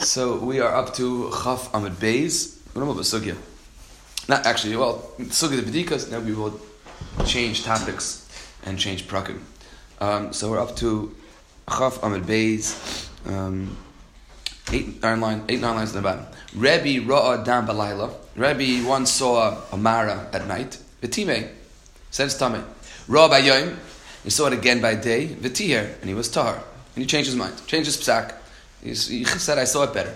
So we are up to Chaf Amid Beis. Sugya. Not actually, well, Sugya the Bedikas, now we will change topics and change prakim. Um, so we're up to Chaf Amid Beis, um, eight, nine, line, eight, nine lines in the bottom. Rebbe Ra'a Dan Balayla. Rebbe once saw a Mara at night. Vitime, says Tame. Ra'a Bayom, he saw it again by day. Vitihir, and he was Tahar. And he changed his mind, changed his psak. He said, I saw it better.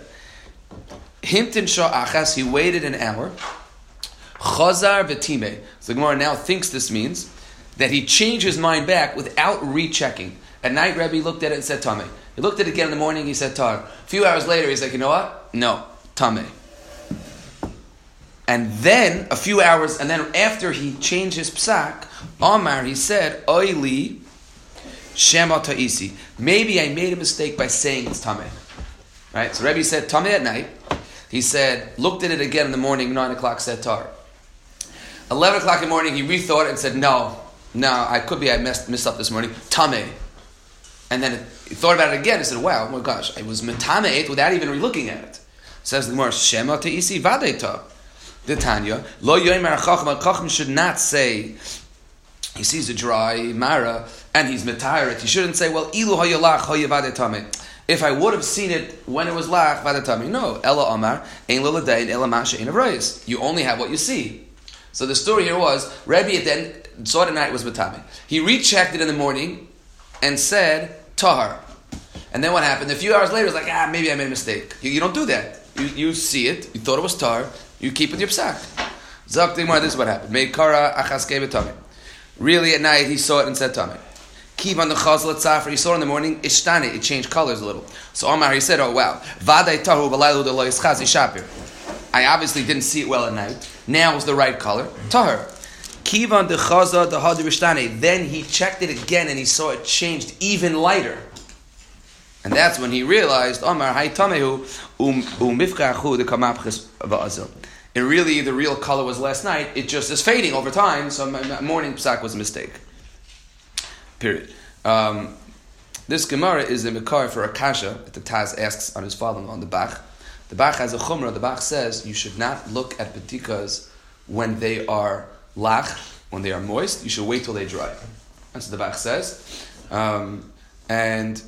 Himtin Shah Achas, he waited an hour. Chazar Vitime. So the Gemara now thinks this means that he changed his mind back without rechecking. At night, Rebbe looked at it and said, Tame. He looked at it again in the morning, he said, Tar. A few hours later, he's like, you know what? No, Tame. And then, a few hours, and then after he changed his psak, Omar, he said, Oili Shema Ta'isi. Maybe I made a mistake by saying it's Tameh. Right? So Rebbe said Tameh at night. He said, looked at it again in the morning, 9 o'clock, said Tar. 11 o'clock in the morning, he rethought it and said, no, no, I could be, I messed, missed up this morning. Tameh. And then he thought about it again and said, wow, oh my gosh, I was metameit without even looking at it. Says the Gemara, Shema Ta'isi Vadeta. The Tanya, Lo Yoimer Chacham, Chacham should not say, he sees a dry mara and he's metired. He shouldn't say, well, ilu hayalach. If I would have seen it when it was lach vadetame. No, ella amar ein loladain ella masha ein avrois. You only have what you see. So the story here was Rebbe then saw at night was matame. He rechecked it in the morning and said tahar. And then what happened? A few hours later, it's like ah maybe I made a mistake. You, you don't do that. You, you see it. You thought it was tar. You keep it in your psak. Zak this is what happened. Made kara achas Really, at night he saw it and said Tameh. Kiv on the chazal tzafar, he saw in the morning, ishtane, it changed colors a little. So Omar, he said, oh wow, vaday tahu b'laylu de lo shapir. I obviously didn't see it well at night. Now was the right color. Tahar. Kivan de chaza de hadir Then he checked it again and he saw it changed even lighter. And that's when he realized, Omar, hay tamehu um umifkachu de kamapches va'azil and really the real color was last night, it just is fading over time, so my morning psak was a mistake. Period. Um, this Gemara is the Mikar for Akasha that the Taz asks on his father on the Bach. The Bach has a Chumrah, the Bach says you should not look at Batikas when they are lach, when they are moist, you should wait till they dry. That's what the Bach says. Um, and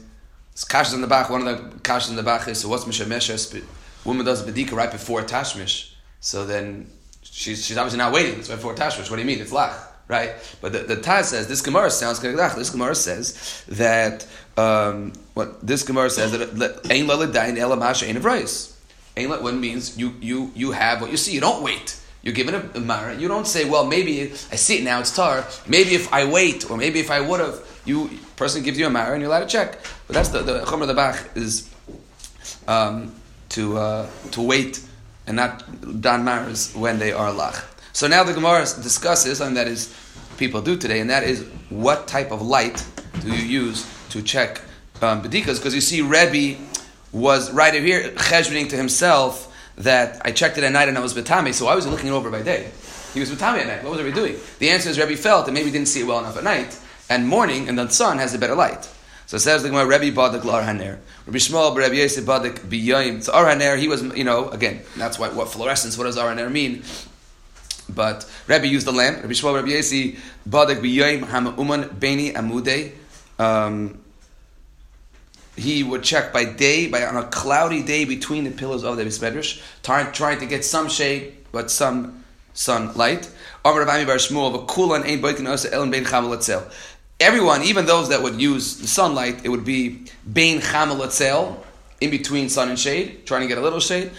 Kashas in the Bach, one of the Kashas in the Bach is so what's Mishameshes? Woman does Badika right before Tashmish. So then she's, she's obviously not waiting. It's before Tashmish. What do you mean? It's Lach, right? But the, the Taz says, this Gemara sounds like Lach. This Gemara says that, um, what this Gemara says that Ein Leladain Elamasha Ein Avrais. Ein what means you, you, you have what you see. You don't wait. You're given a, a Mara. You don't say, well, maybe I see it now, it's tar. Maybe if I wait, or maybe if I would have, you person gives you a Mara and you're allowed to check. But that's the, the Chomer the Bach is um, to, uh, to wait and not dan maris when they are lach. So now the Gemara discusses, something that is people do today, and that is what type of light do you use to check um, bedikas? Because you see, Rebbe was right here cheshboning to himself that I checked it at night and I was betami, so I was looking it over by day. He was betami at night. What was Rebbe doing? The answer is Rebbe felt that maybe he didn't see it well enough at night, and morning and the sun has a better light. So it says the Gemara, Rebbe Badak Lar Haner. Rabbi Shmuel, Rabbi Yosef Badak Biyayim. So Ar Haner, he was, you know, again, that's what, what fluorescence, what does Ar Haner mean? But Rabbi used the lamp. Rabbi Shmuel, Rabbi Yosef Badak Biyayim Hama Uman Beni Amude. Um, he would check by day, by on a cloudy day between the pillars of the Bismedrish, trying, trying to get some shade, but some sunlight. Everyone, even those that would use the sunlight, it would be bein chamel in between sun and shade, trying to get a little shade.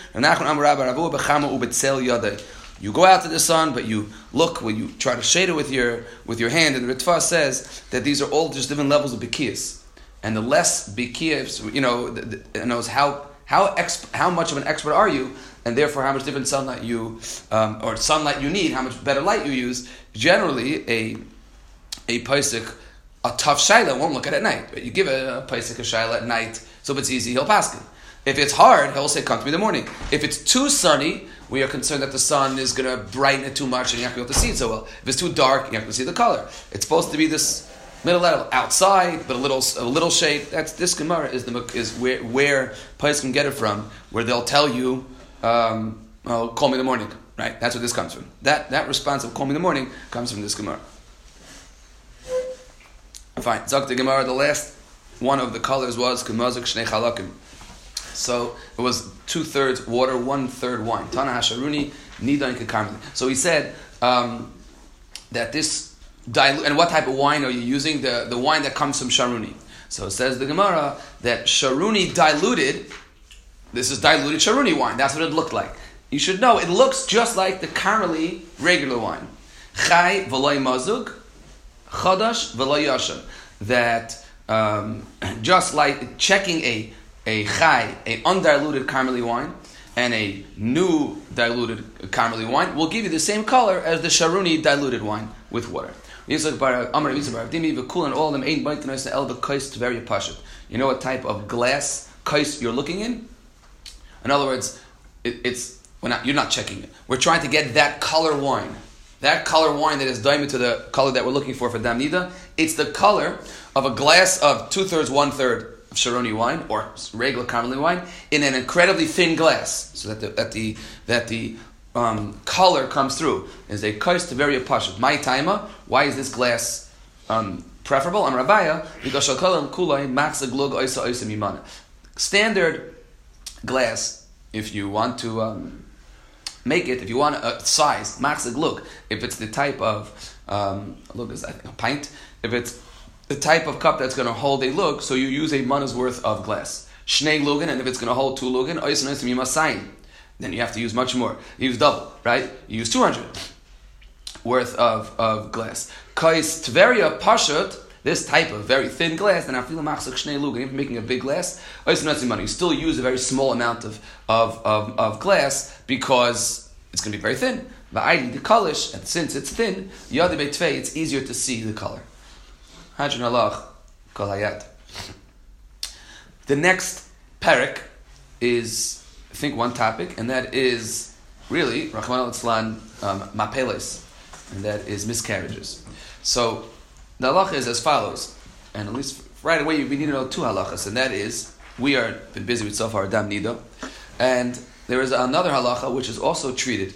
You go out to the sun, but you look when you try to shade it with your with your hand. And the Ritva says that these are all just different levels of bikiyas, and the less bikiyas, you know, the, the, knows how how exp, how much of an expert are you, and therefore how much different sunlight you um, or sunlight you need, how much better light you use. Generally, a a paisik a tough shaila won't look at it at night. But you give a, a a shaila at night, so if it's easy, he'll pass it. If it's hard, he'll say, come to me in the morning. If it's too sunny, we are concerned that the sun is going to brighten it too much and you're not going to be able to see it so well. If it's too dark, you're not going to see the color. It's supposed to be this middle level outside, but a little a little shade. That's this Gemara is the is where where Pais can get it from, where they'll tell you, um, well, call me in the morning, right? That's where this comes from. That that response of call me in the morning comes from this Gemara. Fine. Zok the Gemara. The last one of the colors was kemazik shnei chalakim. So it was two thirds water, one third wine. Tana hasharuni nida and So he said um, that this dilute, and what type of wine are you using? The, the wine that comes from Sharuni. So it says the Gemara that Sharuni diluted, this is diluted Sharuni wine. That's what it looked like. You should know, it looks just like the caramely regular wine. Chai v'loy mazug, chadash v'loy yashan. That um, just like checking a, a chai, a undiluted caramely wine, and a new diluted caramely wine will give you the same color as the Sharuni diluted wine with water. You know what type of glass kais you're looking in? In other words, it, it's not, you're not checking it. We're trying to get that color wine. That color wine that is diamond to the color that we're looking for for Damnida, it's the color of a glass of two thirds, one third Sharoni wine or regular Carmelite wine in an incredibly thin glass, so that the that the that the um, color comes through. Is a kais to very pashut. My timer. Why is this glass um, preferable? I'm Rabaya because shalkolam kulay max glug oisa oisa mimana. Standard glass. If you want to um, make it, if you want a size max glug, if it's the type of um, look, is a pint. If it's the type of cup that's going to hold a lug, so you use a mana's worth of glass. Shnei lugan, and if it's going to hold two lugan, you must then you have to use much more. You use double, right? You use 200 worth of, of glass. Kais tveria pashut, this type of very thin glass, then I feel shnei lugan, even making a big glass, you still use a very small amount of, of, of, of glass because it's going to be very thin. But I the kalish, and since it's thin, it's easier to see the color. The next parak is, I think, one topic, and that is really Rahman al Islan um, mapeles, and that is miscarriages. So the halacha is as follows, and at least right away we need to know two halachas, and that is we are been busy with so far Dam Nido, and there is another halacha which is also treated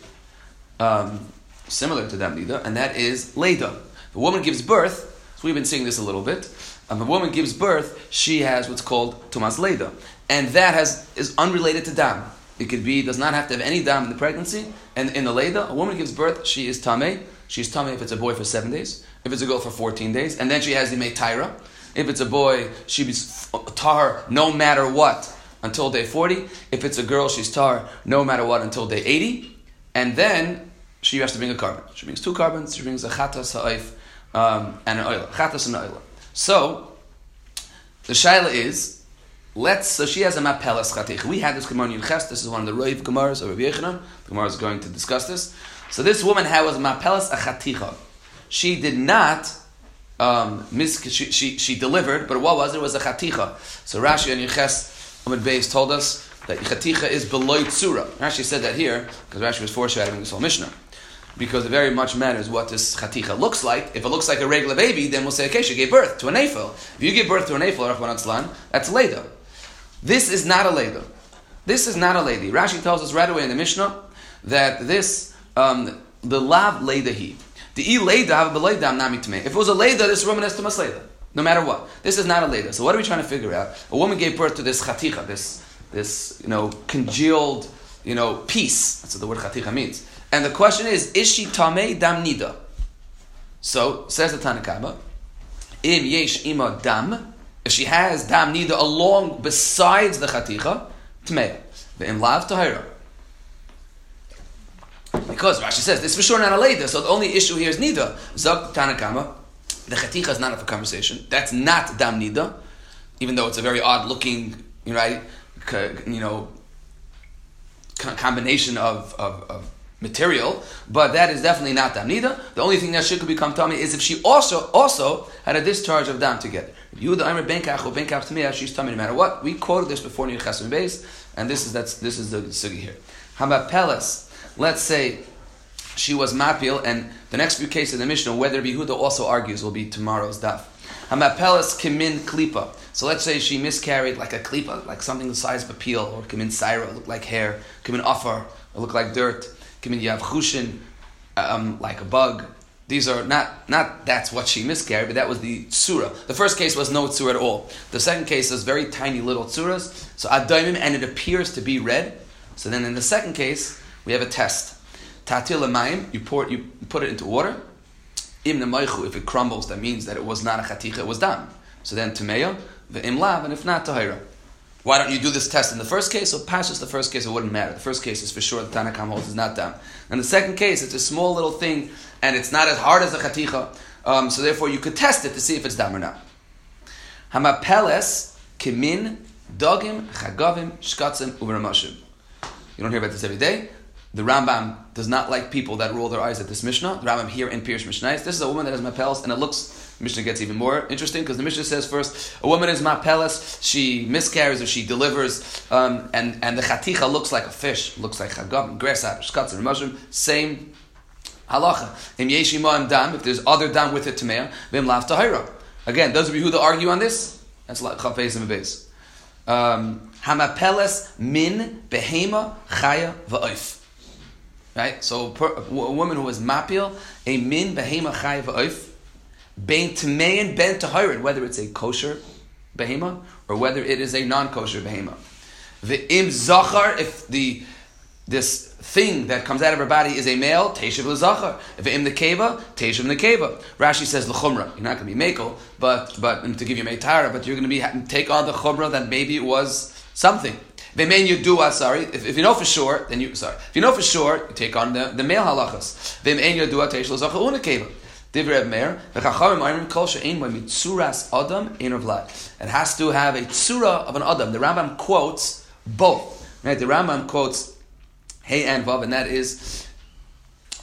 um, similar to Dam Nido, and that is Leda. The woman gives birth so we've been seeing this a little bit. Um, a woman gives birth, she has what's called Tumas Leda. And that has is unrelated to Dam. It could be, does not have to have any Dam in the pregnancy. And in the Leda, a woman gives birth, she is Tameh. She's Tameh if it's a boy for seven days, if it's a girl for 14 days. And then she has the Meitaira. If it's a boy, she be tar no matter what until day 40. If it's a girl, she's tar no matter what until day 80. And then she has to bring a carbon. She brings two carbons. She brings a chatas ha'if um, and an oil, chatas and oil. So the shaila is, let's. So she has a mapelas chatich. We had this gemara in Ches. This is one of the Rav gemaras of Rabbi Yechanan. The gemara is going to discuss this. So this woman had was mapelas a chaticha. She did not. Um, mis- she, she, she delivered, but what was it? it was a chaticha. So Rashi and Yeches Amid Beis told us that chaticha is below tzura. Rashi said that here because Rashi was foreshadowing this whole Mishnah because it very much matters what this chaticha looks like. If it looks like a regular baby, then we'll say, okay, she gave birth to an ephel. If you give birth to an ephel, that's leda. This is not a leda. This is not a lady. Rashi tells us right away in the Mishnah that this, um, the lav leda he. The e leda have a nami If it was a leda, this woman has to mas leda. No matter what. This is not a leda. So what are we trying to figure out? A woman gave birth to this chaticha, this, this, you know, congealed, you know, piece. That's what the word chaticha means. And the question is, is she tamei dam nida? So says the Tanakama, im yesh ima dam, if she has dam nida along besides the chaticha, tmei, the im lav tahira. Because Rashi says this for sure not a leda, so the only issue here is nida. Zok Tanakama, the chaticha is not for conversation. That's not dam nida, even though it's a very odd looking, right, you know, combination of, of, of material, but that is definitely not dam nida. The only thing that she could become tummy is if she also also had a discharge of dam together. You the Aimer benkach or benkach tamiyah, she's tummy no matter what. We quoted this before in Chasim base, and this is that's this is the sugi here. How about pelas? Let's say she was mapil, and the next few cases in the Mishnah, whether Yehuda also argues, will be tomorrow's daf. Hamapelis kimin klipa. So let's say she miscarried like a klipa, like something the size of a peel, or kimin saira, look like hair, kimin afar, look like dirt, kimin yav chushin, um, like a bug. These are not not that's what she miscarried, but that was the surah. The first case was no surah at all. The second case is very tiny little surahs. So adaimim, and it appears to be red. So then in the second case, we have a test. Tatil mayim, you pour you put it into water. Im if it crumbles, that means that it was not a chaticha, it was dam. So then tumeya, the imlav, and if not tahira. Why don't you do this test in the first case? So passes the first case, it wouldn't matter. The first case is for sure the Tanakam holds is not dam. And the second case, it's a small little thing, and it's not as hard as a chaticha. Um, so therefore, you could test it to see if it's dam or not. Hamapeles kimin dogim chagavim shkatzim uberamashim. You don't hear about this every day. The Rambam does not like people that roll their eyes at this Mishnah. The Rambam here in Pirush Mishnah. This is a woman that has mapels, and it looks. Mishnah gets even more interesting because the Mishnah says first, a woman is mapelas, she miscarries or she delivers, um, and, and the chaticha looks like a fish, looks like chagam, grasshopper, shkatz, and mushroom. Same halacha. Im yeshima dam, if there's other dam with it tamea, vim lav tahira. Again, those of you who argue on this, that's like chafez and base. Um, hamapelas min behema chaya va'oif. Right? So a woman who is mapil, a min behema chay v'oif, ben tmein ben tahirin, whether it's a kosher behema or whether it is a non-kosher behema. The im zachar, if the this thing that comes out of her body is a male, teshav l'zachar. If im the keva, teshav the keva. Rashi says l'chumra. You're not going to be makel, but but to give you meitara, but you're going to be take on the chumra that maybe it was something. V'mein you do sorry. If, if you know for sure, then you sorry. If you know for sure, you take on the, the male halachas. V'mein you do teish l'zacha una keva. Divrei Meir, v'chachamim ayrim kol she'ein by mitzuras adam ein. It has to have a tzura of an adam. The Rambam quotes both. Right? The Rambam quotes hey and vav, and that is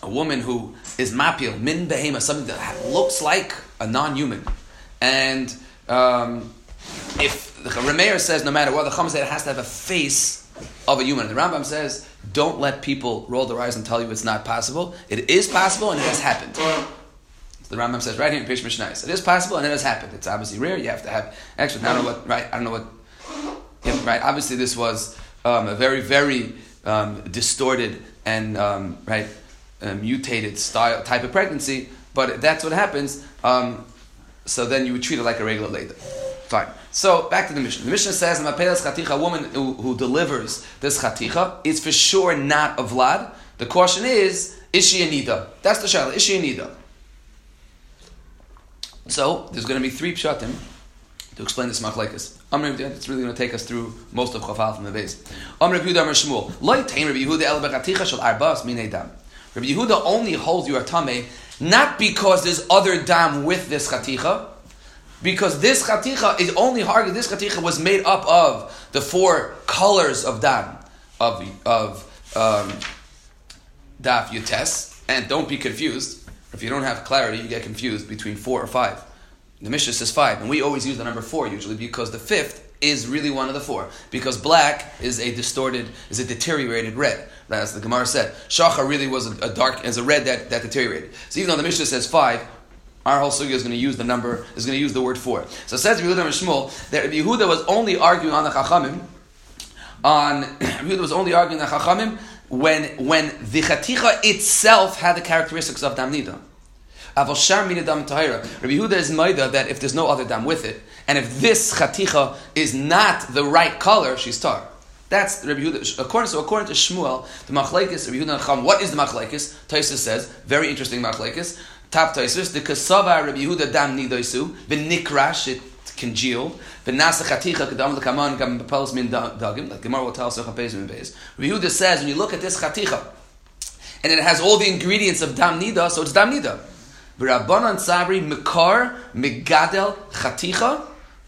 a woman who is mapil min behema, something that looks like a non-human, and um, if the Rameir says no matter what, the Chum said it has to have a face of a human. And The Rambam says don't let people roll their eyes and tell you it's not possible. It is possible and it has happened. The Rambam says right here in Pish Mishnais, it is possible and it has happened. It's obviously rare. You have to have extra. I don't know what. Right. I don't know what. Yeah, right. Obviously, this was um, a very, very um, distorted and um, right uh, mutated style type of pregnancy. But that's what happens. Um, so then you would treat it like a regular lady. Fine. So back to the mission. The mission says, "Mapelas chaticha," a woman who, who, delivers this chaticha is for sure not a vlad. The question is, is she a nida? That's the shaila. Is she a nida? So there's going to be three pshatim to explain this machlekes. It's really going to take us through most of Chafal from the base. Amr Yehuda Amr Shmuel. Loi tein Rabbi Yehuda el bechaticha shel arbas minei dam. Rabbi Yehuda only holds you a tame not because there's other dam with this chaticha, because this chaticha is only hard. This chaticha was made up of the four colors of dam of of um, daf yutes, and don't be confused. If you don't have clarity, you get confused between four or five. The Mishnah says five, and we always use the number four usually because the fifth is really one of the four. Because black is a distorted, is a deteriorated red. As the Gemara said, shachar really was a, dark, as a red that, that deteriorated. So even though the Mishnah says five, our whole sugya is going to use the number, is going to use the word for. So it says Yehuda and Shmuel that Yehuda was only arguing on the Chachamim, on Yehuda was only arguing on the Chachamim when when the Chaticha itself had the characteristics of Damnida. Avoshar mina dam. Rabbi Yehuda is maida that if there's no other dam with it, and if this chaticha is not the right color, she's tar. That's Rabbi Yehuda. According, so according to Shmuel, the machlekes, Rabbi Yehuda Cham, what is the machlekes? Taisa says, very interesting machlekes. Top Taisus, the Kasava Rabbi Yehuda Dam Nidoisu, the Nikrash, it congealed, the Nasa Chaticha Kadam Lakaman Gam Papalas Min Dagim, like Gemara will tell us Beis. Says, when you look at this Chaticha, and it has all the ingredients of Dam Nida, so it's Dam Nida. Rabbanan Sabri Mekar Megadel Chaticha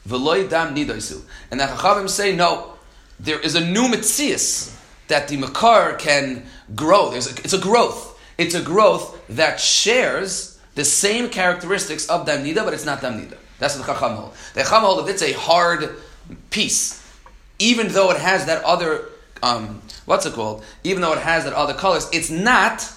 Veloy Dam Nidoisu. And the Chachavim say, no, there is a new Metzias that the Makar can grow. There's a, it's a growth. It's a growth that shares the same characteristics of damnida, but it's not damnida. That's what the Chacham hold. The Chacham hold if it's a hard piece, even though it has that other, um, what's it called? Even though it has that other colors, it's not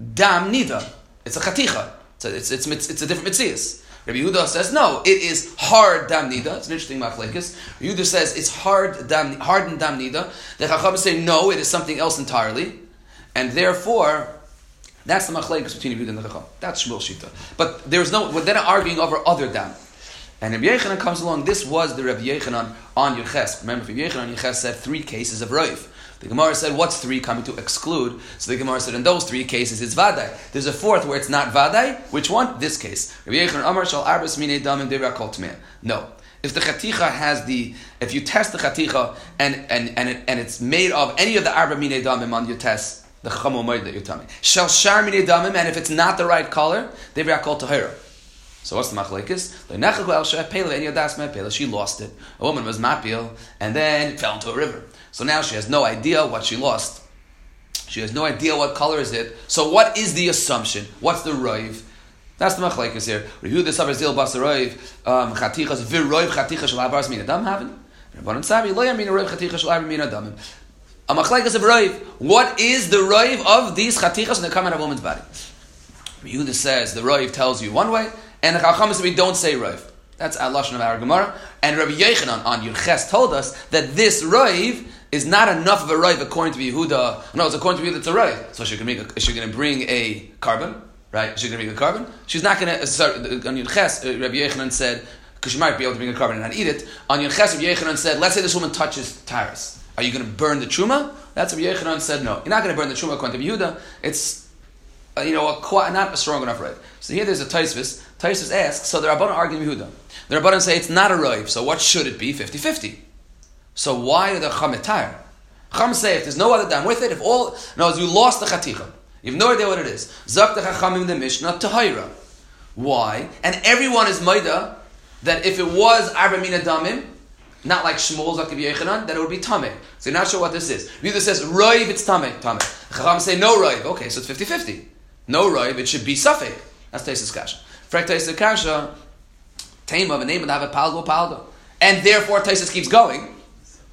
damnida. It's a chaticha. It's a, it's, it's, it's a different mitzias. Rabbi Yehuda says no, it is hard dam nida. It's an interesting machlekes. Yehuda says it's hard dam hardened dam nida. The Chacham say no, it is something else entirely, and therefore. That's the machlekes between Yehuda and the Chacham. That's Shmuel Shita. But there's no. We're then arguing over other dam. And Rabbi Yechanan comes along. This was the Rabbi Yechanan on Yerches. Remember, Rabbi Yechanan Yerches said three cases of Rav. The Gemara said, what's three coming to exclude? So the Gemara said, in those three cases, it's Vadai. There's a fourth where it's not Vadai. Which one? This case. Rabbi Yechanan Amar Shal Arbas Mine Damim Devra No. If the chaticha has the, if you test the chaticha and, and, and, it, and it's made of any of the arba mine damim on your test, the chamo that you're me. Shall shar damim, and if it's not the right color, devra kol tahira. So what's the machlekes? She lost it. A woman was mapil and then fell into a river. So now she has no idea what she lost. She has no idea what color is it. So what is the assumption? What's the roiv? That's the machlekes here. Rehu the savar zil bas roiv um, chatichas viroiv chatichas shel abars min adam having. Rabbanim sabi lo yamin roiv chatichas shel abars min adam. A machlekes of roiv. What is the roiv of these chatichas when they come out of a woman's body? Yehuda says the roiv tells you one way. And the Chacham we don't say Rav. That's a lashon of our Gemara. And Rabbi Yechanan on Yurches told us that this Rav is not enough of a Rav according to Yehuda. No, it's according to Yehuda it's a Rav. So she's going to bring a carbon, right? She's going to bring a carbon. She's not going to. Sorry, on Yurches, uh, Rabbi Yechanan said because she might be able to bring a carbon and not eat it. On Yurches, Rabbi Yechanan said, let's say this woman touches Taras. Are you going to burn the truma? That's what Yechanan said. No, you're not going to burn the truma according to Yehuda. It's uh, you know, a, not a strong enough right. So here there's a Taisvis. Taisvis asks, so the Rabbanan argue Yehuda. The Rabbanan say it's not a roiv, so what should it be? 50-50. So why are the chametar? Cham say if there's no other dam with it, if all, no, as you lost the chaticha. You have no idea what it is. Zak the chachamim the Mishnah tahira. Why? And everyone is maida that if it was arba mina damim, not like Shmuel Zakav Yechanan, that it would be Tameh. So you're not sure what this is. Neither says Roiv, it's Tameh. Tameh. Chacham say no Roiv. Okay, so it's 50 50. No Roiv, it should be Safek. That's Taisus Kasha. Frek Taisus Kasha, Tema, a name of the Palgo Palgo. And therefore Taisus keeps going.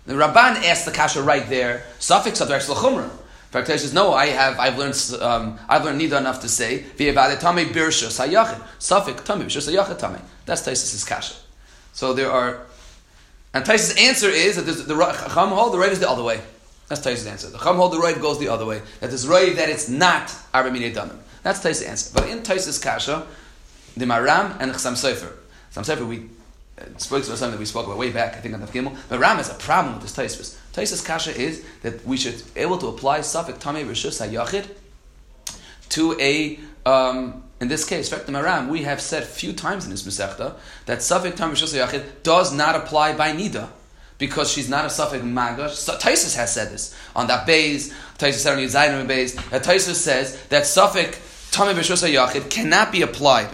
The Rabban asks the Kasha right there, Safek Safek Slachumra. Frek says, no, I have, I've learned, um, I've learned Nida enough to say, V'yevade Tameh Birsha Sayachid. Safek Tameh Birsha Sayachid Tameh. That's Taisus Kasha. So there are and Taisa's answer is that the Chacham hold the right is the other way. That's Taisa's answer. The Chacham hold the right goes the other way. That there's right that it's not Arba Minei. That's Taisa's answer. But in Taisa's Kasha, the Maram and the Chassam Sofer. Chassam Sofer, we uh, spoke about something that we spoke about way back, I think on the Gimel. But Ram has a problem with this Taisa's. Taisa's Kasha is that we should be able to apply Safik Tamei Rishus HaYachid to a um, in this case, the Maram, we have said few times in this Masechta that Safik Tam Yachid does not apply by Nida because she's not a Safik Maga. Taisus has said this on that base. Taisus said on Yizayim base. That Taisus says that Safik Tam Yachid cannot be applied.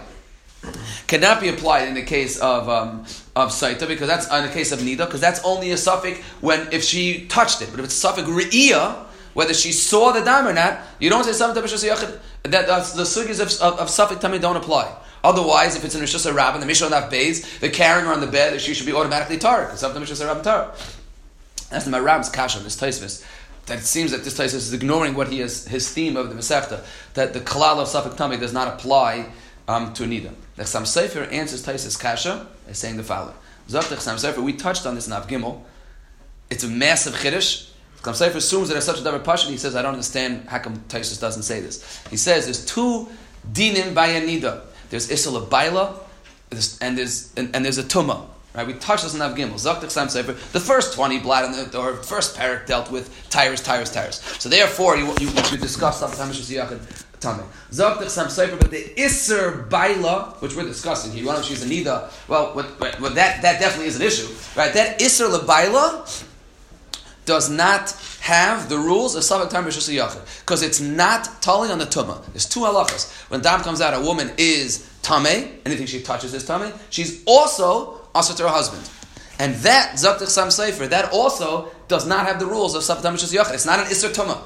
Cannot be applied in the case of um, of Saita because that's in the case of Nida because that's only a suffix when if she touched it. But if it's a suffix Re'iyah, whether she saw the dam or not, you don't say something to Yachid. That the sugis of, of, of Tamid don't apply. Otherwise, if it's in Rishus Rabbin, the Mishnah on that base, they're carrying her on the bed, she should be automatically tar because of the Rishus Rabbin tar. That's the Maram's kasha, this Taisvis. That it seems that this Taisvis is ignoring what he is, his theme of the Masechta, that the Kalal of Safik Tamid does not apply um, to Nida. The Chassam Sefer answers Taisvis kasha by saying the following. The Chassam Sefer, we touched on this in Av Gimel. It's a massive Chiddush. Sefer assumes that there's such a double passion. He says, I don't understand how come Taisus doesn't say this. He says there's two dinim by a nida. There's isla baila, and there's and, and, there's a tuma. Right? We touched this in Av Gimel. Zaktik Sam Sefer. The first twenty blad in the or first parak dealt with tires, tires, tires. So therefore, you you, you discuss sometimes Yachid Tame. Zaktik Sam Sefer, but the Isser Baila, which we're discussing here, to choose a nida. Well, what, what, that that definitely is an issue, right? That Isser Labaila does not have the rules of Tam Rishus Yachid because it's not tali on the Tumah. There's two halachas. When Dam comes out, a woman is Tame, anything she touches is Tame. She's also also to her husband. And that, Zaktich Sam Sefer, that also does not have the rules of Tam Rishus Yachid. It's not an Isser Tumah.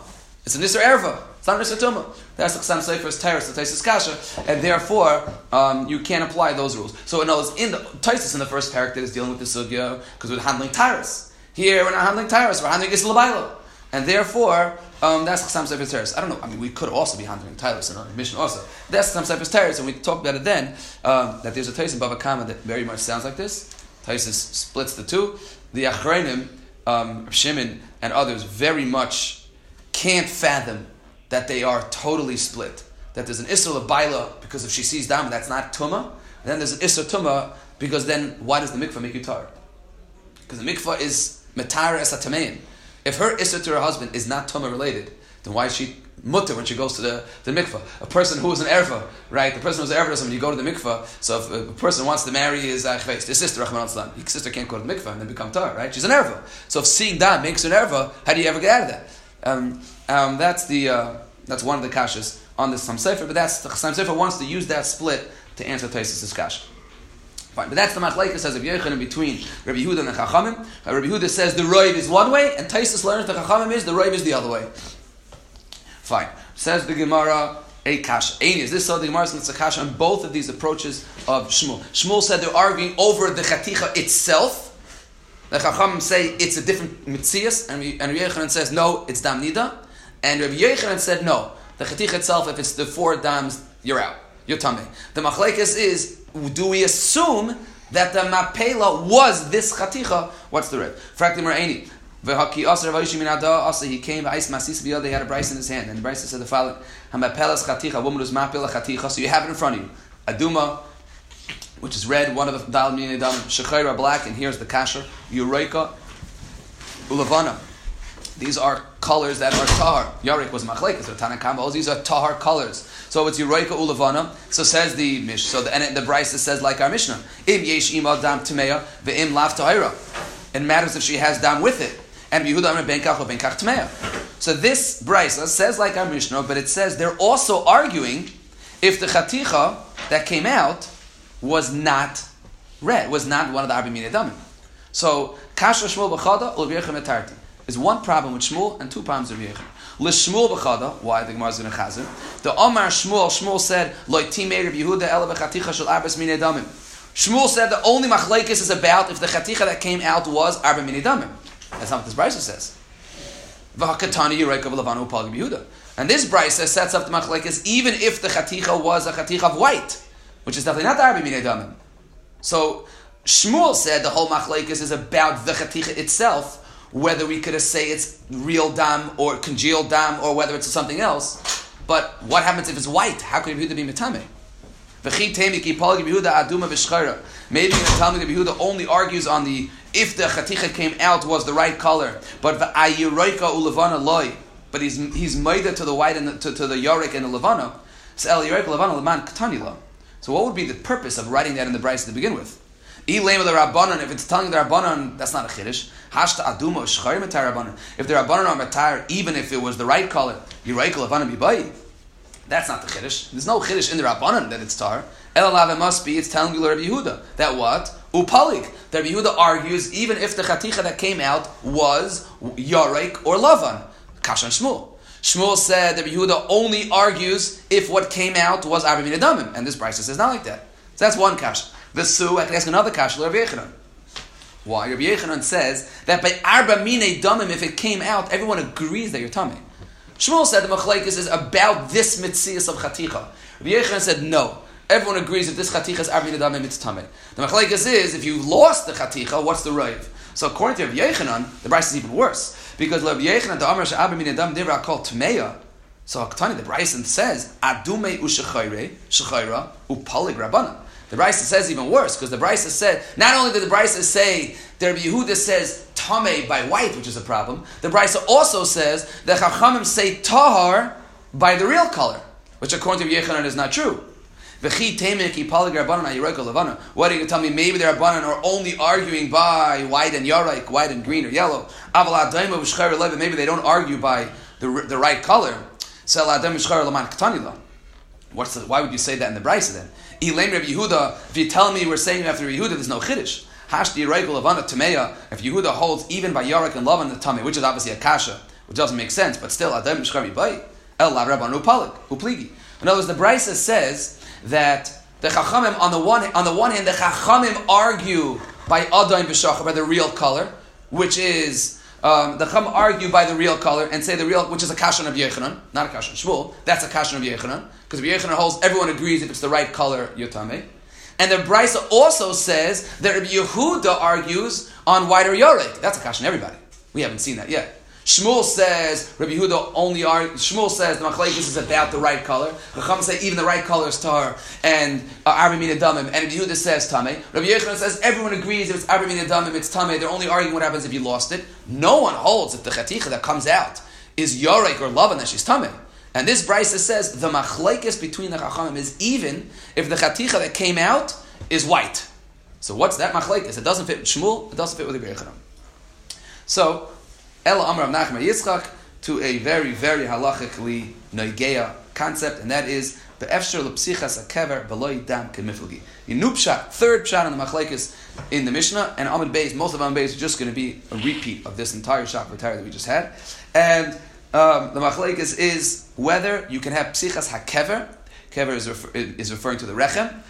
It's an Isser Erva. It's not an Isser Tumah. That's the Sam Sefer's terrace, the Taisis Kasha, and therefore um, you can't apply those rules. So it knows in the Taisis in the first character is dealing with the Sugya because we're handling terrace. Here we're not handling Tyrus, we're handling Isla and therefore um, that's Chasam Sefer Teres. I don't know. I mean, we could also be handling Tyler in our mission also. That's Chasam Sefer Teres, and we talked about it then um, that there's a Tais in Bava Kama that very much sounds like this. Taisus splits the two. The Achreinim, um, Shimon, and others very much can't fathom that they are totally split. That there's an Isra Baila because if she sees Dam, that's not Tuma. And then there's an Isra Tuma because then why does the mikvah make you tar? Because the mikvah is If her Isra to her husband is not Tuma related, then why is she mutter when she goes to the, the mikvah. A person who is an erva, right? The person who's an erva doesn't you go to the mikvah. So if a person wants to marry his uh, his sister, Rahman al his sister can't go to the mikvah and then become tar, right? She's an erva. So if seeing that makes an erva, how do you ever get out of that? Um, um, that's the uh, that's one of the kashas on this Sam Sefer, but that's the Sam Sefer wants to use that split to answer Taisus' kasha. Fine, but that's the machlekes says of Yechon between Rabbi Yehuda and the Chachamim. Uh, Rabbi Yehuda says the roiv is one way, and Taisus learns the Chachamim is the roiv is the other way. Fine. Says the Gemara, a kash. Is this so? The Gemara says a kash on both of these approaches of Shmuel. Shmuel said they're arguing over the chaticha itself. The Chachamim say it's a different mitzias, and, and Rabbi Yechanan says no, it's dam nida. And Rabbi Yechanan said no, the chaticha itself, if it's the four dams, you're out, you're tummy. The machlekes is, do we assume that the mapela was this chaticha? What's the red? Fraktim he came. They had a bryce in his hand, and the bryce said the following: chaticha, woman who's mapela chaticha. So you have it in front of you. Aduma, which is red. One of the dal min adam shechayra black, and here's the kasher. Eureka, ulavana. These are colors that are tahar. Yarik was machlekes or tanakam. Oh, these are tahar colors. So it's Eureka Ulavana. So says the Mish. So the the Bryce says like our Mishnah. Im yesh ima dam tmeya ve'im lav tahira. It matters if she has dam with it. And Yehuda Benkach or Benkach Tmeya. So this brisa says like our Mishnah, but it says they're also arguing if the chaticha that came out was not red, was not one of the Arbi Damim. So Kasha Shmuel B'chada Ulviyechem Etarti is one problem with Shmuel and two problems with Yechim. L'Shmuel B'chada, why the Gemara is going to chazir. The Omar Shmuel, Shmuel said, Loi Timei Reb Yehuda Ela B'chaticha Shel Arbes Minei Damim. Shmuel said the only machlekes is about if the chaticha that came out was Arba Minei Damim. That's not what this brisa says. And this brisa sets up the machlekes even if the chaticha was a chaticha of white, which is definitely not Arbi Minei So Shmuel said the whole machlekes is about the chaticha itself, whether we could say it's real dam or congealed dam or whether it's something else. But what happens if it's white? How could Yehuda be mitame? Maybe the Talmud Yehuda only argues on the if the chaticha came out was the right color, but but he's he's maida to the white and the, to, to the yorik and the levana. So what would be the purpose of writing that in the Bryce to begin with? The. If it's telling the rabbanon, that's not a chiddush. Hashta aduma shchayim rabbanon. If the rabbanon are matar, even if it was the right color, yorik levana bibayi. That's not the chiddush. There's no chiddush in the rabbanon that it's tar. Elalav it must be. It's telling you Rabbi Yehuda that what upalik. That Rabbi Yehuda argues even if the chaticha that came out was yarek or lavan. Kashan Shmuel. Shmuel said that Yehuda only argues if what came out was Arba Adamim, and this Bryce says not like that. So that's one kash. The Su, I can ask another kash, Rabbi Yechanan. Why? Rabbi Yechanan says that by Arba Mine Damim, if it came out, everyone agrees that you're tummy. Shmuel said the Machlaikis is about this mitzias of chaticha. Rabbi Yechanan said no. Everyone agrees that this chaticha is arvin adamim, it's tamid. The machlekes is if you lost the chaticha, what's the raiv? So according to Rabbi Yechanan, the Bryce is even worse because Rabbi Yechanan the Amar she'abim min adam divra called tmeya. So Aktani, the Bryce says adume u'shechayre shechayra upalig rabbanan. The Bryce says even worse because the Bryce said not only did the Bryce say that Rabbi Yehuda says tame by white, which is a problem. The Bryce also says the Chachamim say tahar by the real color, which according to Yechanan is not true. What are you going to tell me? Maybe the Rabbanan are only arguing by white and yarik, white and green or yellow. Maybe they don't argue by the, the right color. What's the, why would you say that in the Brisa then? If you tell me we're saying after Yehuda, there's no Chiddush. Hashdi Regal Lavana Tameya, if Yehuda holds even by Yarik and Lavan the Tameh, which is obviously a Kasha, which doesn't make sense, but still Adam Mishkavi Bay, El La Rabban Upalik, Upligi. In other words, the Brisa says that the Chachamim, on the one, on the one hand, the Chachamim argue by Adain B'Shachar, by the real color, which is Um, the Chum argue by the real color and say the real, which is a kashan of Yechanan, not a kashan of Shmuel. That's a kashan of Yechanan because Rabbi Yechanan holds everyone agrees if it's the right color, yotame. And the Brisa also says that Rabbi Yehuda argues on white or yorek. That's a kashan everybody. We haven't seen that yet. Shmuel says Rabbi Yehuda only are. Shmuel says the machlekes is about the right color. Chacham say even the right color is tar and uh, arba damim. And Rabbi Yehuda says tame. Rabbi Yochanan says everyone agrees if it's arba damim, it's tame. They're only arguing what happens if you lost it. No one holds if the chaticha that comes out is yorek or lavan that she's tame. And this Brisa says the machlekes between the chachamim is even if the chaticha that came out is white. So what's that machlekes? It doesn't fit with Shmuel. It doesn't fit with the Yochanan. So Ella Amr of Nachman Yitzchak to a very, very halachically noigeya concept, and that is the efsher lepsichas akever beloy dam kemiflgi. Inupshat, third pshat on the machlekes in the Mishnah, and Amid Beis, most of Amid Beis is just going to be a repeat of this entire shop retire that we just had. And um, the machlekes is whether you can have psichas hakever, kever is, refer, is referring to the rechem,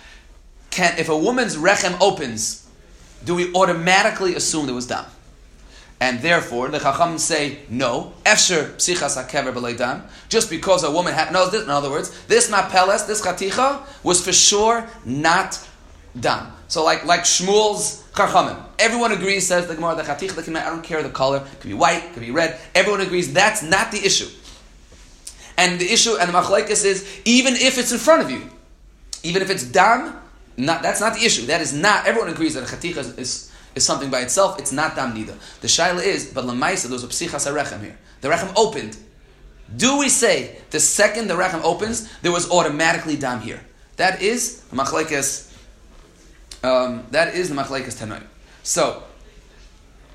can, if a woman's rechem opens, do we automatically assume there was dam? And therefore, the Chacham say, no, Efsher psichas hakever b'leidam, just because a woman had, no, this, in other words, this mapeles, this chaticha, was for sure not done. So like, like Shmuel's Chachamim. Everyone agrees, says the Gemara, the chaticha, the I don't care the color, it could be white, it could be red, everyone agrees that's not the issue. And the issue, and the machlekes is, even if it's in front of you, even if it's dam, not, that's not the issue. That is not, everyone agrees that a chaticha is, is is something by itself, it's not dam neither. The shaila is, but lamaisa, there's a psichas rechem here. The rechem opened. Do we say the second the rechem opens, there was automatically dam here? That is machlekes. Um, that is the machlekes tanoim. So,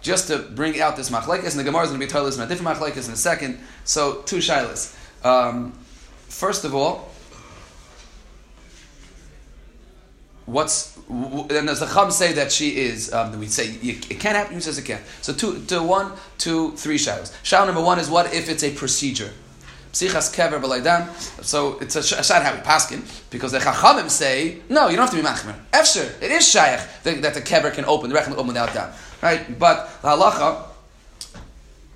just to bring out this machlekes, and the Gemara is going to be told in a different machlekes in a second. So, two shilas. Um, first of all, what's and does the Chum say that she is? Um, we say it can't happen. He says it can't. So two, to one, two, three shadows. Shadow number one is what if it's a procedure? Kever. So it's a, a shad how we paskin because the Chachamim say no, you don't have to be machmer. Efsher, it is shaykh that, that the kever can open, the rechem open without dam, right? But the halacha.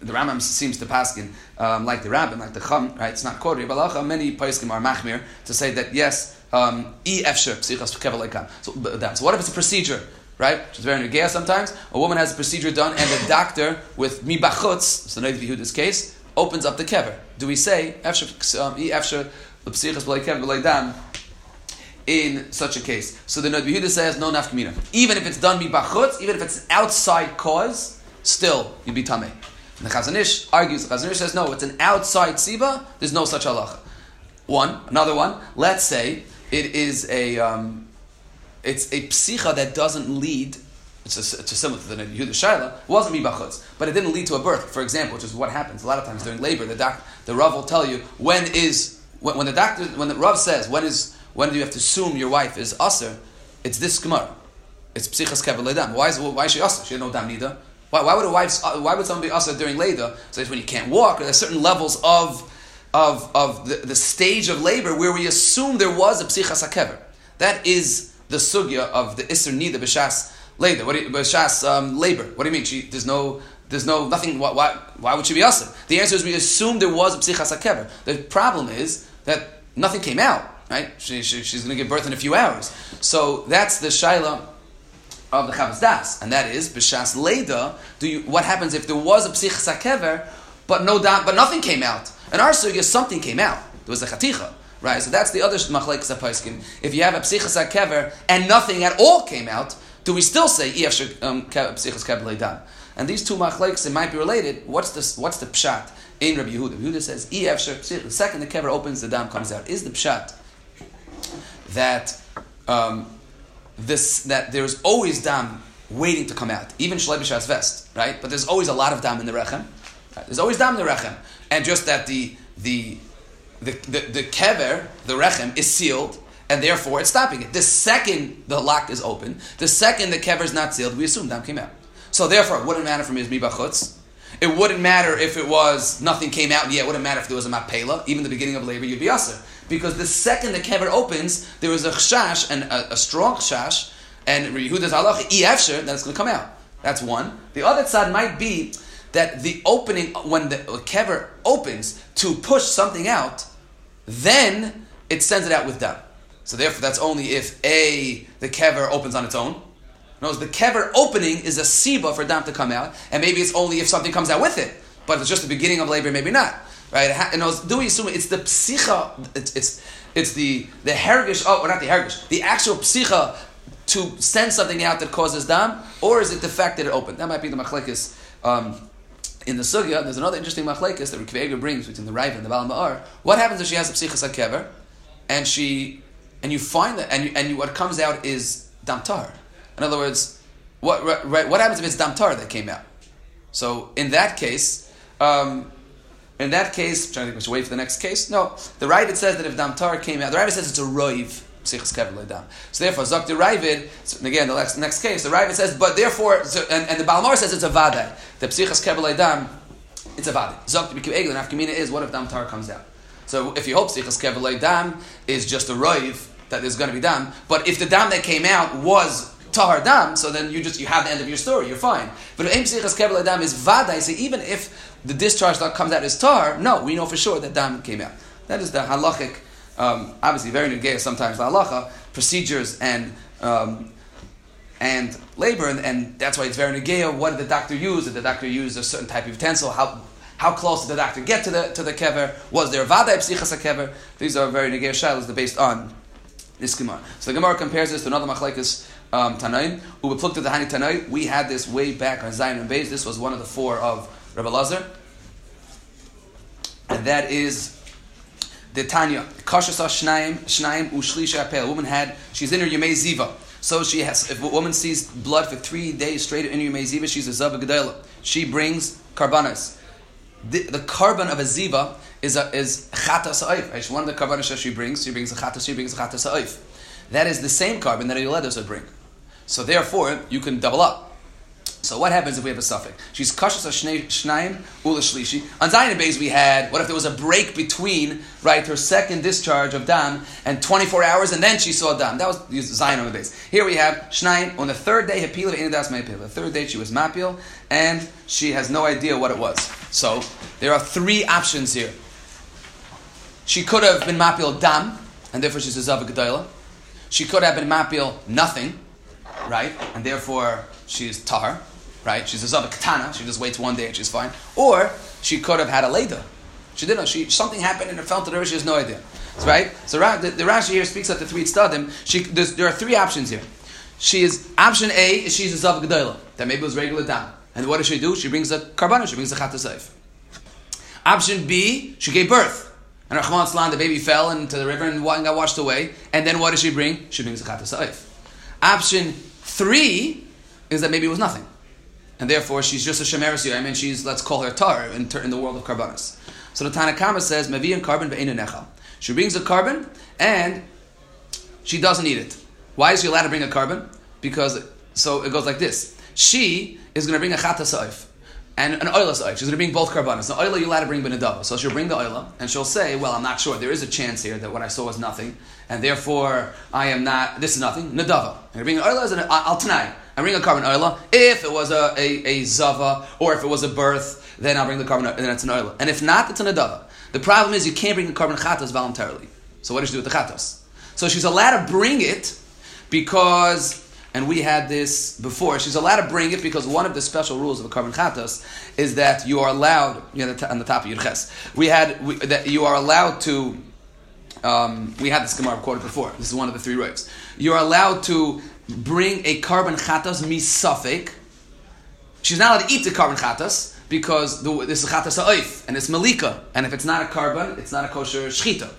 The Rambam seems to paskin um, like the Rabbin, like the Chum, right? It's not quoted, but halacha, many poskim are machmir to say that yes, um, e efsher psichas kever So, so what if it's a procedure? right? Which is very negaya sometimes. A woman has a procedure done, and the doctor, with mi bachutz, so Noid Yehuda's case, opens up the kever. Do we say efsher um, in such a case? So the Yehuda says no nafkamina. Even if it's done mi bachutz, even if it's an outside cause, still you'd be tamei. And the Chazon Ish argues. The Chazon Ish says no, it's an outside siba. There's no such halacha. One, another one. Let's say it is a um, it's a psicha that doesn't lead. It's it's similar to the Yehuda Shaila. wasn't mibachutz, but it didn't lead to a birth. For example, which is what happens a lot of times during labor. The doc, the Rav will tell you when is when, when the doctor when the Rav says when is when do you have to assume your wife is usher? It's this gemara. It's psichas kevel Why is why is she usher? She had no dam neither. Why, why would a wife why would someone be usher during labor? So it's when you can't walk. Or there's certain levels of of, of the, the stage of labor where we assume there was a psichas hakever. That is the sugya of the Isser Nida B'Shas labor. What do you, um, labor. What do you mean? She, there's no, there's no, nothing, why, why, why would she be asim? The answer is we assume there was a psichas hakever. The problem is that nothing came out, right? She, she, she's going to give birth in a few hours. So that's the shaila of the Chavaz Das, and that is B'Shas Leda, do you, what happens if there was a psichas hakever, but no doubt, but nothing came out? In our sugya, something came out. There was a chaticha. Right, so that's the other machlek sapaiskin. If you have a psichas kever and nothing at all came out, do we still say psichas um, And these two machleks, it might be related. What's the what's the pshat in Rabbi Yehuda? Yehuda says The second the kever opens, the dam comes out. Is the pshat that um, this that there's always dam waiting to come out, even shlei vest, right? But there's always a lot of dam in the rechem. Right? There's always dam in the rechem and just that the the the, the, the kever, the rechem, is sealed, and therefore it's stopping it. The second the lock is open, the second the kever is not sealed, we assume dam came out. So therefore, it wouldn't matter for me as. It wouldn't matter if it was nothing came out yet. It wouldn't matter if there was a mapela. Even the beginning of labor, you'd be aser. Because the second the kever opens, there is a chash and a, a strong chash, and Yehuda's halacha efsher, then it's going to come out. That's one. The other side might be that the opening, when the kever opens to push something out, then it sends it out with dam. So therefore, that's only if A, the kever opens on its own. Notice the kever opening is a siba for dam to come out, and maybe it's only if something comes out with it. But if it's just the beginning of labor, maybe not. Right? And do we assume it's the psicha, it's, it's, it's the, the hergish, oh, not the hergish, the actual psicha to send something out that causes dam, or is it the fact that it opened? That might be the machlekes um, in the sugya. There's another interesting machlekes that Rikvega brings between the Raiva and the Baal Ma'ar. What happens if she has a psichas kever, and she, and you find that, and you, and you, what comes out is damtar? In other words, what right, what happens if it's damtar that came out? So in that case. Um, in that case, I'm trying to think we should wait for the next case. No, the Ravid says that if Damtar came out, the Ravid says it's a roiv. So therefore, Zok the Ravid, again, the next, next case, the Ravid says, but therefore, so, and, and the Balmor says it's a Vadai. The Psichas Kevel Dam, it's a Vadai. Zok the Biku Egel, and Afkamina is, what if Damtar comes out? So if you hope Psichas Kevel Dam is just a Roiv, that there's going to be Dam, but if the Dam that came out was Tahar Dam, so then you just, you have the end of your story, you're fine. But if Psichas Kevel Dam is Vadai, so even if the discharge that comes out is Tahar, no, we know for sure that Dam came out. That is the halachic um, obviously very negay sometimes the halacha, procedures and um, and labor, and, and, that's why it's very negay. What did the doctor use? Did the doctor use a certain type of utensil? How how close did the doctor get to the to the kever? Was there vada psichas kever? These are very negay shilas. They're based on this gemara. So the gemara compares this to another machlekes um, tanaim. At the hani tanai. We had this way back on Zion and Beis. This was one of the four of Rabbi Lazar, and that is the Tanya, Kashasa Shnaim, Shnaim Ushlisha Apel. A woman had, she's in her Yemei Ziva. So she has, if a woman sees blood for three days straight in her Yemei Ziva, she's a Zava Gedela. She brings karbanas. The, the carbon of a Ziva is a, is Chata Sa'if. One of the that she brings, she brings a Chata, she brings a Chata Sa'if. That is the same carbon that a Yoledos would bring. So therefore, you can double up. So what happens if we have a suffix? She's kashas shnaim ula shlishi. On Zion base we had, what if there was a break between, right, her second discharge of dam and 24 hours and then she saw dam. That was Zion on the base. Here we have shnaim, on the third day, hapila inadas. The third day she was mapil and she has no idea what it was. So there are three options here. She could have been mapil dam, and therefore she's a zavak She could have been mapil nothing, right, and therefore she's tar right? She's a Zava Katana, she just waits one day and she's fine. Or she could have had a Leda. She didn't know. She, something happened and it fell to river, she has no idea. Right? So the, the Rashi here speaks of the three tzadim. She, there are three options here. She is, option A is she's a Zava Gedola. That maybe was regular down. And what does she do? She brings a carbon, she brings a Chattasayf. Option B, she gave birth. And Rahman Slan, the baby fell into the river and got washed away. And then what does she bring? She brings a Chattasayf. Option three is that maybe it was nothing and therefore she's just a shemeris I mean, she's let's call her tar in, in the world of karbanas. So the Tanakama says mevi and carbon necha. She brings a carbon and she doesn't eat it. Why is she allowed to bring a carbon? Because so it goes like this: she is going to bring a chata saif and an oila saif. She's going to bring both karbanas. The oila you're allowed to bring benadava. So she'll bring the oila and she'll say, "Well, I'm not sure. There is a chance here that what I saw was nothing, and therefore I am not. This is nothing. Nadava. I'm going to bring an oila as an al tanai. I bring a carbon oila. If it was a, a, a, zava or if it was a birth, then I'll bring the carbon and then it's an oila. And if not, it's an adava. The problem is you can't bring the carbon chatas voluntarily. So what does she do with the chatas? So she's allowed to bring it because, and we had this before, she's allowed to bring it because one of the special rules of a carbon chatas is that you are allowed, you know, on the top of your ches, we had, we, that you are allowed to, um, we had this Gemara quoted before. This is one of the three rights. You're allowed to bring a carbon chatas misafik. She's not allowed to eat the carbon chatas because the, this is chatas ha'oif and it's malika. And if it's not a carbon, it's not a kosher shchita.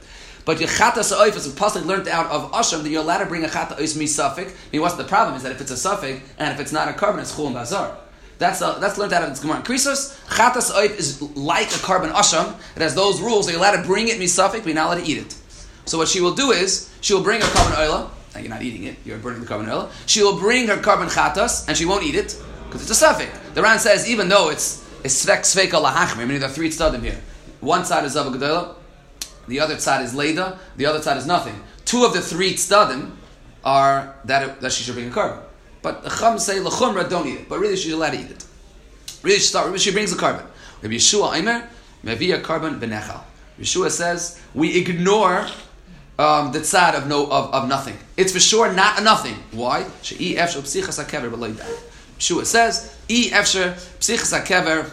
But your chatas is a pasuk learned out of Asham that you're allowed to bring a chata oif misafik. I mean, what's the problem is that if it's a suffix and if it's not a carbon, it's chul bazar. That's, a, that's learned out of the Gemara. Krisos, chatas oif is like a carbon asham. It has those rules. You're allowed to bring it misafik, but you're not allowed to eat it. So what she will do is, she will bring a carbon oila, now you're not eating it, you're burning the carbon oil. She will bring her carbon chatas and she won't eat it because it's a suffix. The Ran says even though it's it's svek sveka lahachmir, meaning there are three tzadim here. One side is zavagadela, the other side is leda, the other side is nothing. Two of the three tzadim are that, that she should bring a carbon. But the chum say lechumra don't eat it, but really she's allowed to eat it. Really, she, start. She brings the carbon. Rabbi Yeshua Aimer, Mevia carbon benechal. Yeshua says we ignore um, the tzad of no of, of nothing. It's for sure not a nothing. Why? She'i efsher psichas hakever Yeshua says e efsher psichas hakever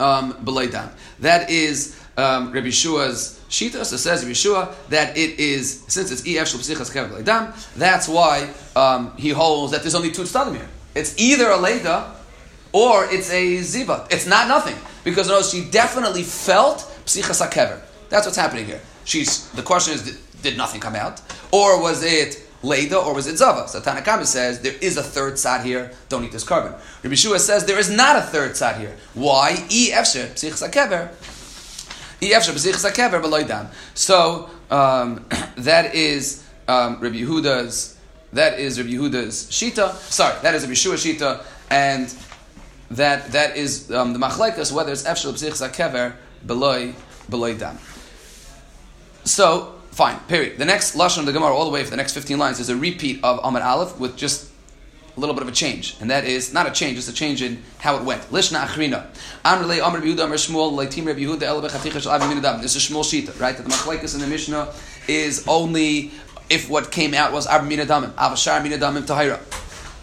um, That is um, Rabbi Yeshua's shita. So says Yeshua that it is since it's e efsher psichas hakever b'leidam. That's why um, he holds that there's only two tzadim here. It's either a leida or it's a ziva. It's not nothing because notice she definitely felt psichas hakever. That's what's happening here. She's the question is, did, nothing come out, or was it Leda or was it Zava? So Tanakama says there is a third side here. Don't eat this carbon. Rabbi Shua says there is not a third side here. Why? E efsher psichas hakever. E efsher psichas hakever So um, that is um, Rabbi Yehuda's. That is Rabbi Yehuda's shita. Sorry, that is Rabbi Shua's shita, and that that is um, the machlekes whether it's efshel b'sichs hakever beloy beloy dam. So fine. Period. The next lashon of the Gemara, all the way for the next fifteen lines, is a repeat of Amar Aleph with just a little bit of a change, and that is not a change, it's a change in how it went. Lishna achrina. Amr Amr. This is Shmuel Shita, right? That the machlekes in the Mishnah is only if what came out was Avim Minadamim, Avashar Minadamim Tahira.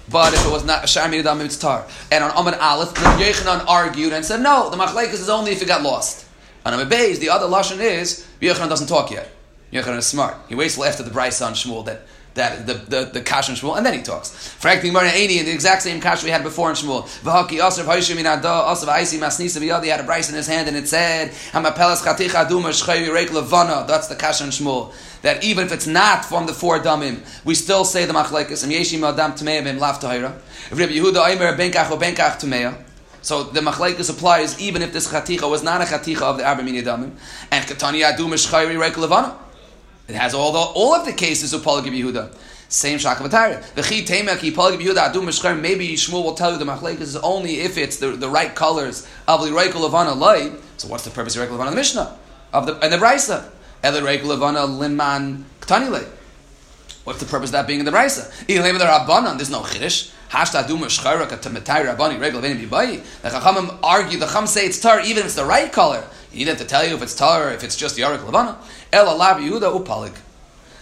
But if it was not Ashar Midam it's tar. And on Amad Aleph, the Yechanan argued and said, no, the Machlekes is only if it got lost. On Amad Beis, the other Lashon is, Yechanan doesn't talk yet. Yechanan is smart. He waits till after the Bryce on Shmuel that that the the, the kash and Shmuel, and then he talks. Frankly, Gemara Eighty, in the exact same kash we had before in Shmuel. V'haki asav haishim in ada asav aisi masnisa v'yadi had a Bryce in his hand, and it said hamapelas chaticha aduma shchayvi reik levana. That's the kash and Shmuel that even if it's not from the four damim, we still say the machlekes. And yeshim adam tmeim lav tahira. If Rabbi Yehuda Aimer benkach or benkach tmeya. So the machlekes applies even if this chaticha was not a chaticha of the arba damim. And katani adu mishchayri reik levana. It has all the all of the cases of Paul Yehuda. Same shakavatari. The chi temeki Paul Yehuda adu mishchayri. Maybe Shmuel will tell you the machlekes is only if it's the, the right colors of the reik levana light. So what's the purpose of reik levana? The Mishnah of the and the Brisa. Elerek Levana Liman Ktanile. What's the purpose of that being in the Brisa? Ilem the Rabbanon. There's no Chiddush. Hashta Duma Shcharak Tamatari Rabbani Regel Veni Bibayi. The Chachamim argue, the Chum say it's tar even if it's the right color. You need to tell you if it's tar or if it's just Yarik Levana. El Alav Yehuda Upalig.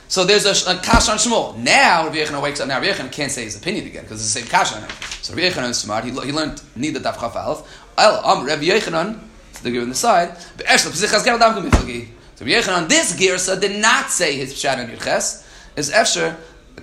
So there's a, a kash on Shmuel. Now Rabbi Yechon wakes up. Now Rabbi Yechon can't say his opinion again because it's the same kash on him. So Rabbi Yechon is smart. He, he learned neither daf chaf. El Am um, Rabbi Yechonon. So they're given the side. So Yechanan, this Girsa did not say his Pshat on Yirches, is Efsher,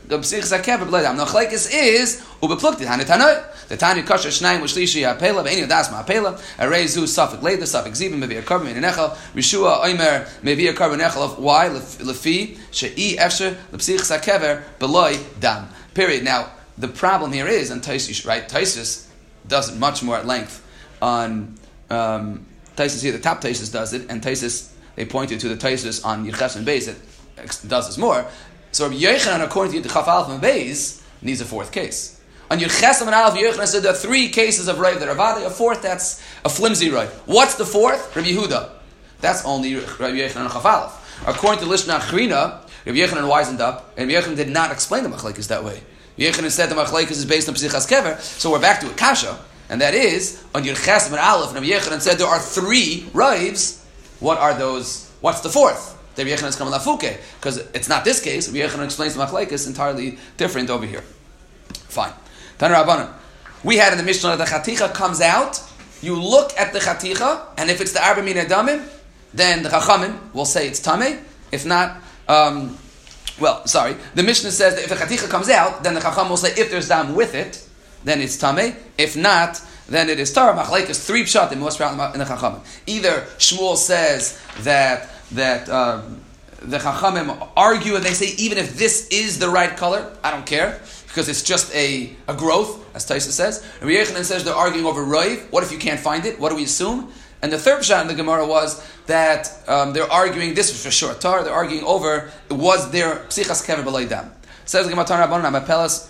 the Psich Zakev, Bledam. No, Chlekes is, Ubeplukti, Hanitanoi. The Tani Kasher Shnaim, Ushlishi, Apela, Ve'eni Das Ma'apela, Arezu, Suffolk Leda, Suffolk Zibim, Mevi Akarbim, Menechel, Rishua, Oimer, Mevi Akarbim, Menechel, of why, Lefi, She'i, Efsher, Lepsich Zakever, Beloi, Dam. Period. Now, the problem here is, and Taisus, right, Taisus does it much more at length on, um, Taisus here, the top Taisus does it, and Taisus they pointed to the Taisus on Yirches and Beis that does this more. So Yechanan, according to Chaf Alf and Beis, needs a fourth case. On Yirches and Alf, Yechanan said there are three cases of Rav that are a fourth that's a flimsy Rav. What's the fourth? Rabbi Yehuda. That's only Rabbi Yechanan and Chafalaf. According to Lishna Achrina, Rabbi Yechanan wisened up, and Rabbi did not explain the Machlekes that way. Rabbi Yechanan said the Machlekes is based on Psichas Kever, so we're back to a Kasha, and that is, on Yirches and Aleph, and Rabbi said there are three Ravs what are those? What's the fourth? The Yechanan is coming lafuke because it's not this case. Yechanan explains the machlekes entirely different over here. Fine. Taner We had in the Mishnah that the chaticha comes out. You look at the chaticha, and if it's the arba min damim, then the chachamim will say it's tame. If not, um, well, sorry. The Mishnah says that if the chaticha comes out, then the chacham will say if there's dam with it, then it's tame. If not, then it is Torah. Machlekes three pshatim most in the Chachamim. Either Shmuel says that that um, the Chachamim argue and they say even if this is the right color, I don't care because it's just a, a growth, as Taisa says. And Yechanan says they're arguing over Roiv. What if you can't find it? What do we assume? And the third shot in the Gemara was that um, they're arguing, this was for sure, Tar, they're arguing over, was there Psichas Kever B'Laydam. Says the Gemara, Tar Rabbanon, Amapelas,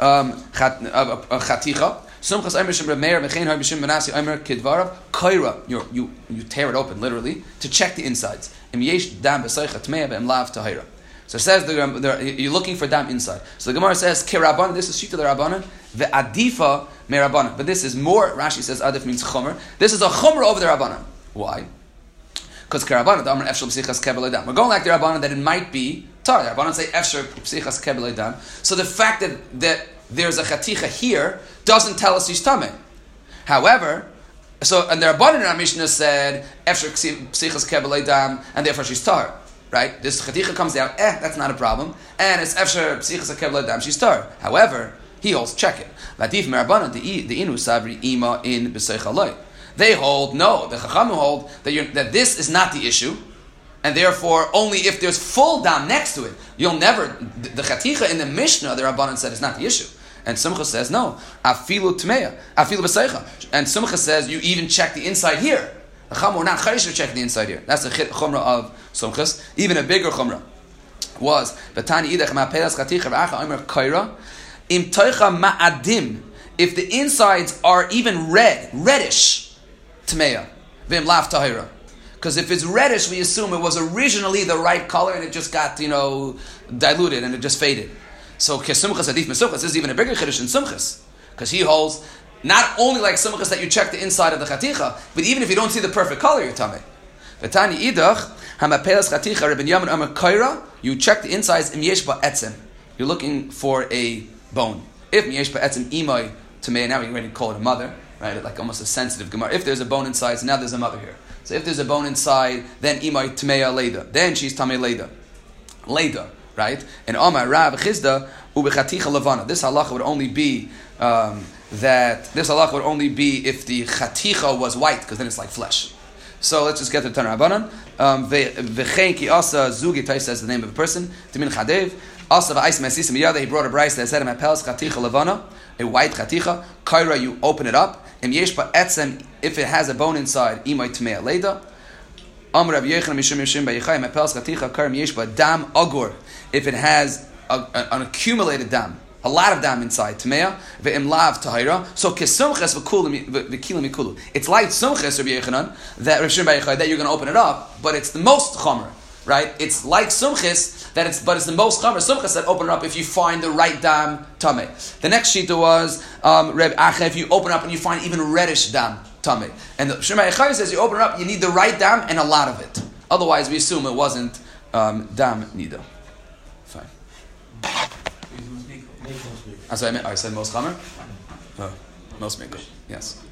um, Chaticha, Sumchas Aimer Shem Meir Mechein Har B'Shem Menasi Aimer Kidvarav Kaira. You you tear it open literally to check the insides. Im Yesh Dam B'Seicha Tmeya B'Em Lav Tahira. So it says the, the, you're looking for dam inside. So the Gemara says kirabanan. This is shita the rabbanan. The adifa merabbanan. But this is more. Rashi says adif means chomer. This is a chomer over the rabbanan. Why? Because kirabanan the amr efshel psichas kebel We're going like the rabbanan that it might be tar. The rabbanan say efshel psichas kebel So the fact that that there's a chaticha here doesn't tell us he's tameh. However, so and the rabbanan in our Mishnah said efshel psichas kebel and therefore she's tar right? This chaticha comes out, eh, that's not a problem. And it's efsher psichas akevla dam tar. However, he holds check it. Latif merabana the inu sabri ima in b'seichaloi. They hold no. The chachamu hold that that this is not the issue. And therefore, only if there's full dam next to it, you'll never. The, the chaticha in the Mishnah, the Rabbanan said, is not the issue. And Simcha says, no. Afilu tmeya. Afilu b'seicha. And Simcha says, you even check the inside here. The chum, we're not chayish check the inside here. That's the chumrah of sumchas. Even a bigger chumrah was Batani idach ma'pelas chaticha v'acha omer kaira im toicha ma'adim. If the insides are even red, reddish, tmeya v'im laf tahira. Because if it's reddish, we assume it was originally the right color and it just got you know diluted and it just faded. So kesumchas adif mesumchas is even a bigger chiddush than sumchas because he holds not only like simchas that you check the inside of the chaticha, but even if you don't see the perfect color, you're tummy. V'tani idach hamapelas chaticha Rabbi Yamin Amar Kaira. You check the insides im yesh etzem. You're looking for a bone. If yesh etzem imay tamei, now we're ready to call it a mother, right? Like almost a sensitive gemara. If there's a bone inside, so now there's a mother here. So if there's a bone inside, then imay tameya leda. Then she's tamei leda. Leda, right? And Omar Rav Chisda ubechaticha levana. This halacha would only be. Um, that this halach would only be if the chaticha was white, because then it's like flesh. So let's just get to Tanah Rabbanan. Um, V'chein ki asa zugi says the name of a person. Timin chadev. Asa v'ais mesisim yada. He brought a bryce that said my palace chaticha levana, a white chaticha. Kaira, you open it up. Im yeshpa etzem, if it has a bone inside, imay tmei leda. Am Rabbi Yechon Mishum Yishim Bayichai, my palace chaticha karim yeshpa dam agur. If it has a, an accumulated dam a lot of dam inside. Tmeya ve'im lav tahira. So kesumches v'kilim mikulu. It's like sumches Rabbi Yechanan that Rav Shimon that you're going to open it up, but it's the most chomer. Right? It's like sumchis that it's, but it's the most chomer sumchis that open it up if you find the right dam tame. The next shita was um, Reb Acha. If you open up and you find even reddish dam tame, and the Shema says you open up, you need the right dam and a lot of it. Otherwise, we assume it wasn't um, dam nida. Fine. I said, I said most chamer? Most mingle. Yes.